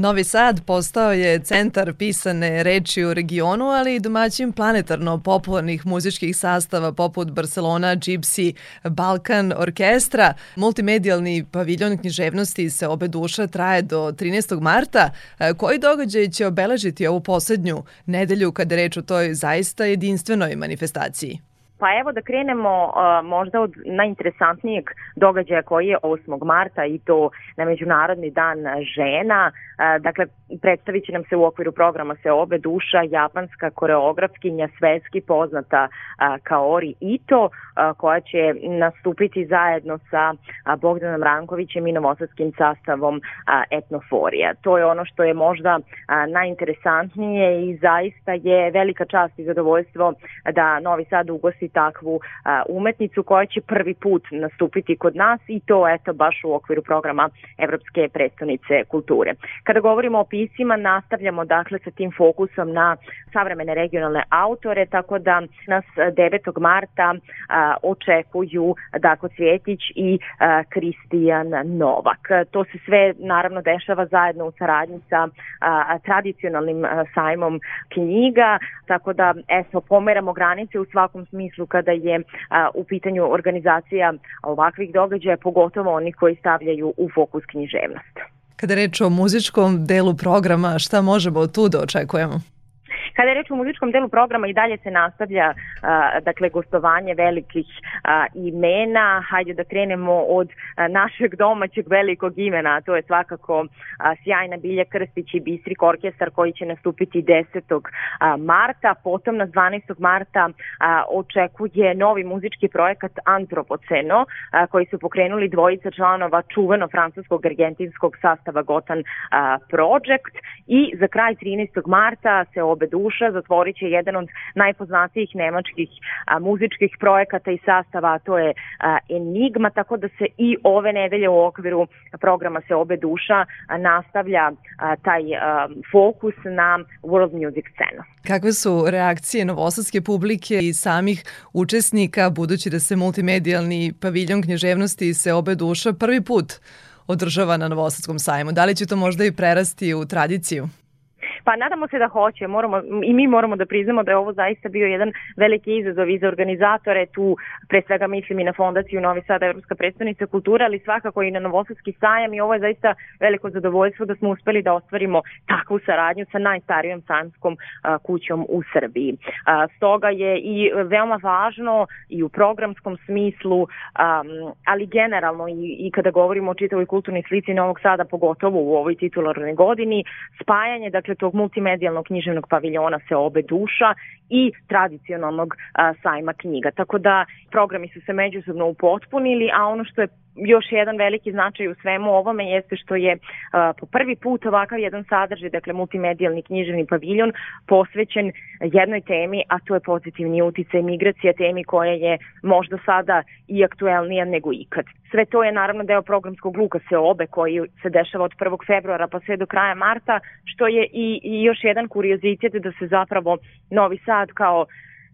Novi Sad postao je centar pisane reči u regionu, ali i domaćin planetarno popularnih muzičkih sastava poput Barcelona, Gypsy, Balkan Orkestra. Multimedijalni paviljon književnosti se obe duša traje do 13. marta. E, koji događaj će obeležiti ovu poslednju nedelju kada reč o toj zaista jedinstvenoj manifestaciji? Pa evo da krenemo a, možda od najinteresantnijeg događaja koji je 8. marta i to na Međunarodni dan žena. A, dakle, predstavit će nam se u okviru programa Se obe duša, japanska koreografkinja, svetski poznata a, Kaori Ito, a, koja će nastupiti zajedno sa a, Bogdanom Rankovićem i novosadskim sastavom a, Etnoforija. To je ono što je možda a, najinteresantnije i zaista je velika čast i zadovoljstvo da Novi Sad ugosti napraviti takvu umetnicu koja će prvi put nastupiti kod nas i to eto baš u okviru programa Evropske predstavnice kulture. Kada govorimo o pisima, nastavljamo dakle sa tim fokusom na savremene regionalne autore, tako da nas 9. marta a, očekuju Dako Cvjetić i Kristijan Novak. To se sve naravno dešava zajedno u saradnji sa a, tradicionalnim sajmom knjiga, tako da eto, pomeramo granice u svakom smislu smislu kada je a, u pitanju organizacija ovakvih događaja, pogotovo oni koji stavljaju u fokus književnost. Kada reč o muzičkom delu programa, šta možemo tu da očekujemo? Kada je reč o muzičkom delu programa i dalje se nastavlja a, dakle gostovanje velikih a, imena. Hajde da krenemo od a, našeg domaćeg velikog imena, to je svakako a, sjajna Bilja Krstić i Bistrik orkestar koji će nastupiti 10. A, marta. Potom na 12. marta a, očekuje novi muzički projekat Antropoceno a, koji su pokrenuli dvojica članova čuveno-francuskog argentinskog sastava Gotan a, Project i za kraj 13. marta se obedu duša zatvorit će jedan od najpoznatijih nemačkih a, muzičkih projekata i sastava, a to je a, Enigma, tako da se i ove nedelje u okviru programa Se obe duša a, nastavlja a, taj a, fokus na world music scenu. Kakve su reakcije novosadske publike i samih učesnika, budući da se multimedijalni paviljon knježevnosti Se obe duša prvi put održava na Novosadskom sajmu. Da li će to možda i prerasti u tradiciju? Pa nadamo se da hoće, moramo, i mi moramo da priznamo da je ovo zaista bio jedan veliki izazov i za organizatore, tu pre svega mislim i na fondaciju Novi Sad Evropska predstavnica kultura, ali svakako i na Novosadski sajam i ovo je zaista veliko zadovoljstvo da smo uspeli da ostvarimo takvu saradnju sa najstarijom sajamskom kućom u Srbiji. A, stoga je i veoma važno i u programskom smislu, a, ali generalno i, i kada govorimo o čitavoj kulturnoj slici Novog Sada, pogotovo u ovoj titularnoj godini, spajanje dakle tog multimedijalnog književnog paviljona obe duša i tradicionalnog a, sajma knjiga. Tako da programi su se međusobno upotpunili, a ono što je još jedan veliki značaj u svemu ovome jeste što je po prvi put ovakav jedan sadržaj, dakle multimedijalni književni paviljon, posvećen jednoj temi, a to je pozitivni uticaj migracija, temi koja je možda sada i aktuelnija nego ikad. Sve to je naravno deo programskog luka se obe koji se dešava od 1. februara pa sve do kraja marta, što je i, i još jedan kuriozitet da se zapravo Novi Sad kao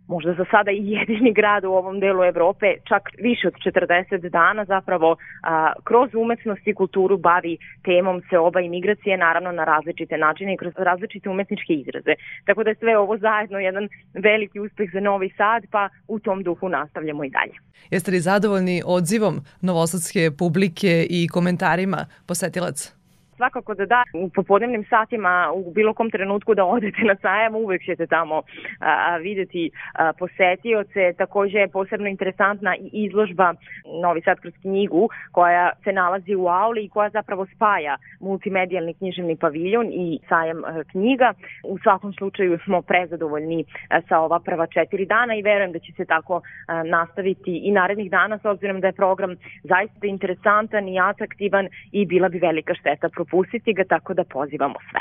možda za sada i jedini grad u ovom delu Evrope, čak više od 40 dana zapravo a, kroz umetnost i kulturu bavi temom se oba imigracije, naravno na različite načine i kroz različite umetničke izraze. Tako da je sve ovo zajedno jedan veliki uspeh za Novi Sad, pa u tom duhu nastavljamo i dalje. Jeste li zadovoljni odzivom novosadske publike i komentarima posetilaca? Svakako da da, u popodnevnim satima, u bilo kom trenutku da odete na sajam, uvek ćete tamo a, videti a, posetioce. Takođe je posebno interesantna i izložba Novi Sad kroz knjigu koja se nalazi u auli i koja zapravo spaja multimedijalni književni paviljon i sajam knjiga. U svakom slučaju smo prezadovoljni sa ova prva četiri dana i verujem da će se tako nastaviti i narednih dana s obzirom da je program zaista interesantan i atraktivan i bila bi velika šteta propustiti ga, tako da pozivamo sve.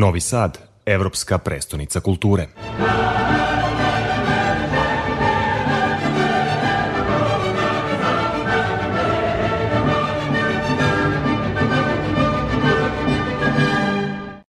Novi Sad, evropska prestonica kulture.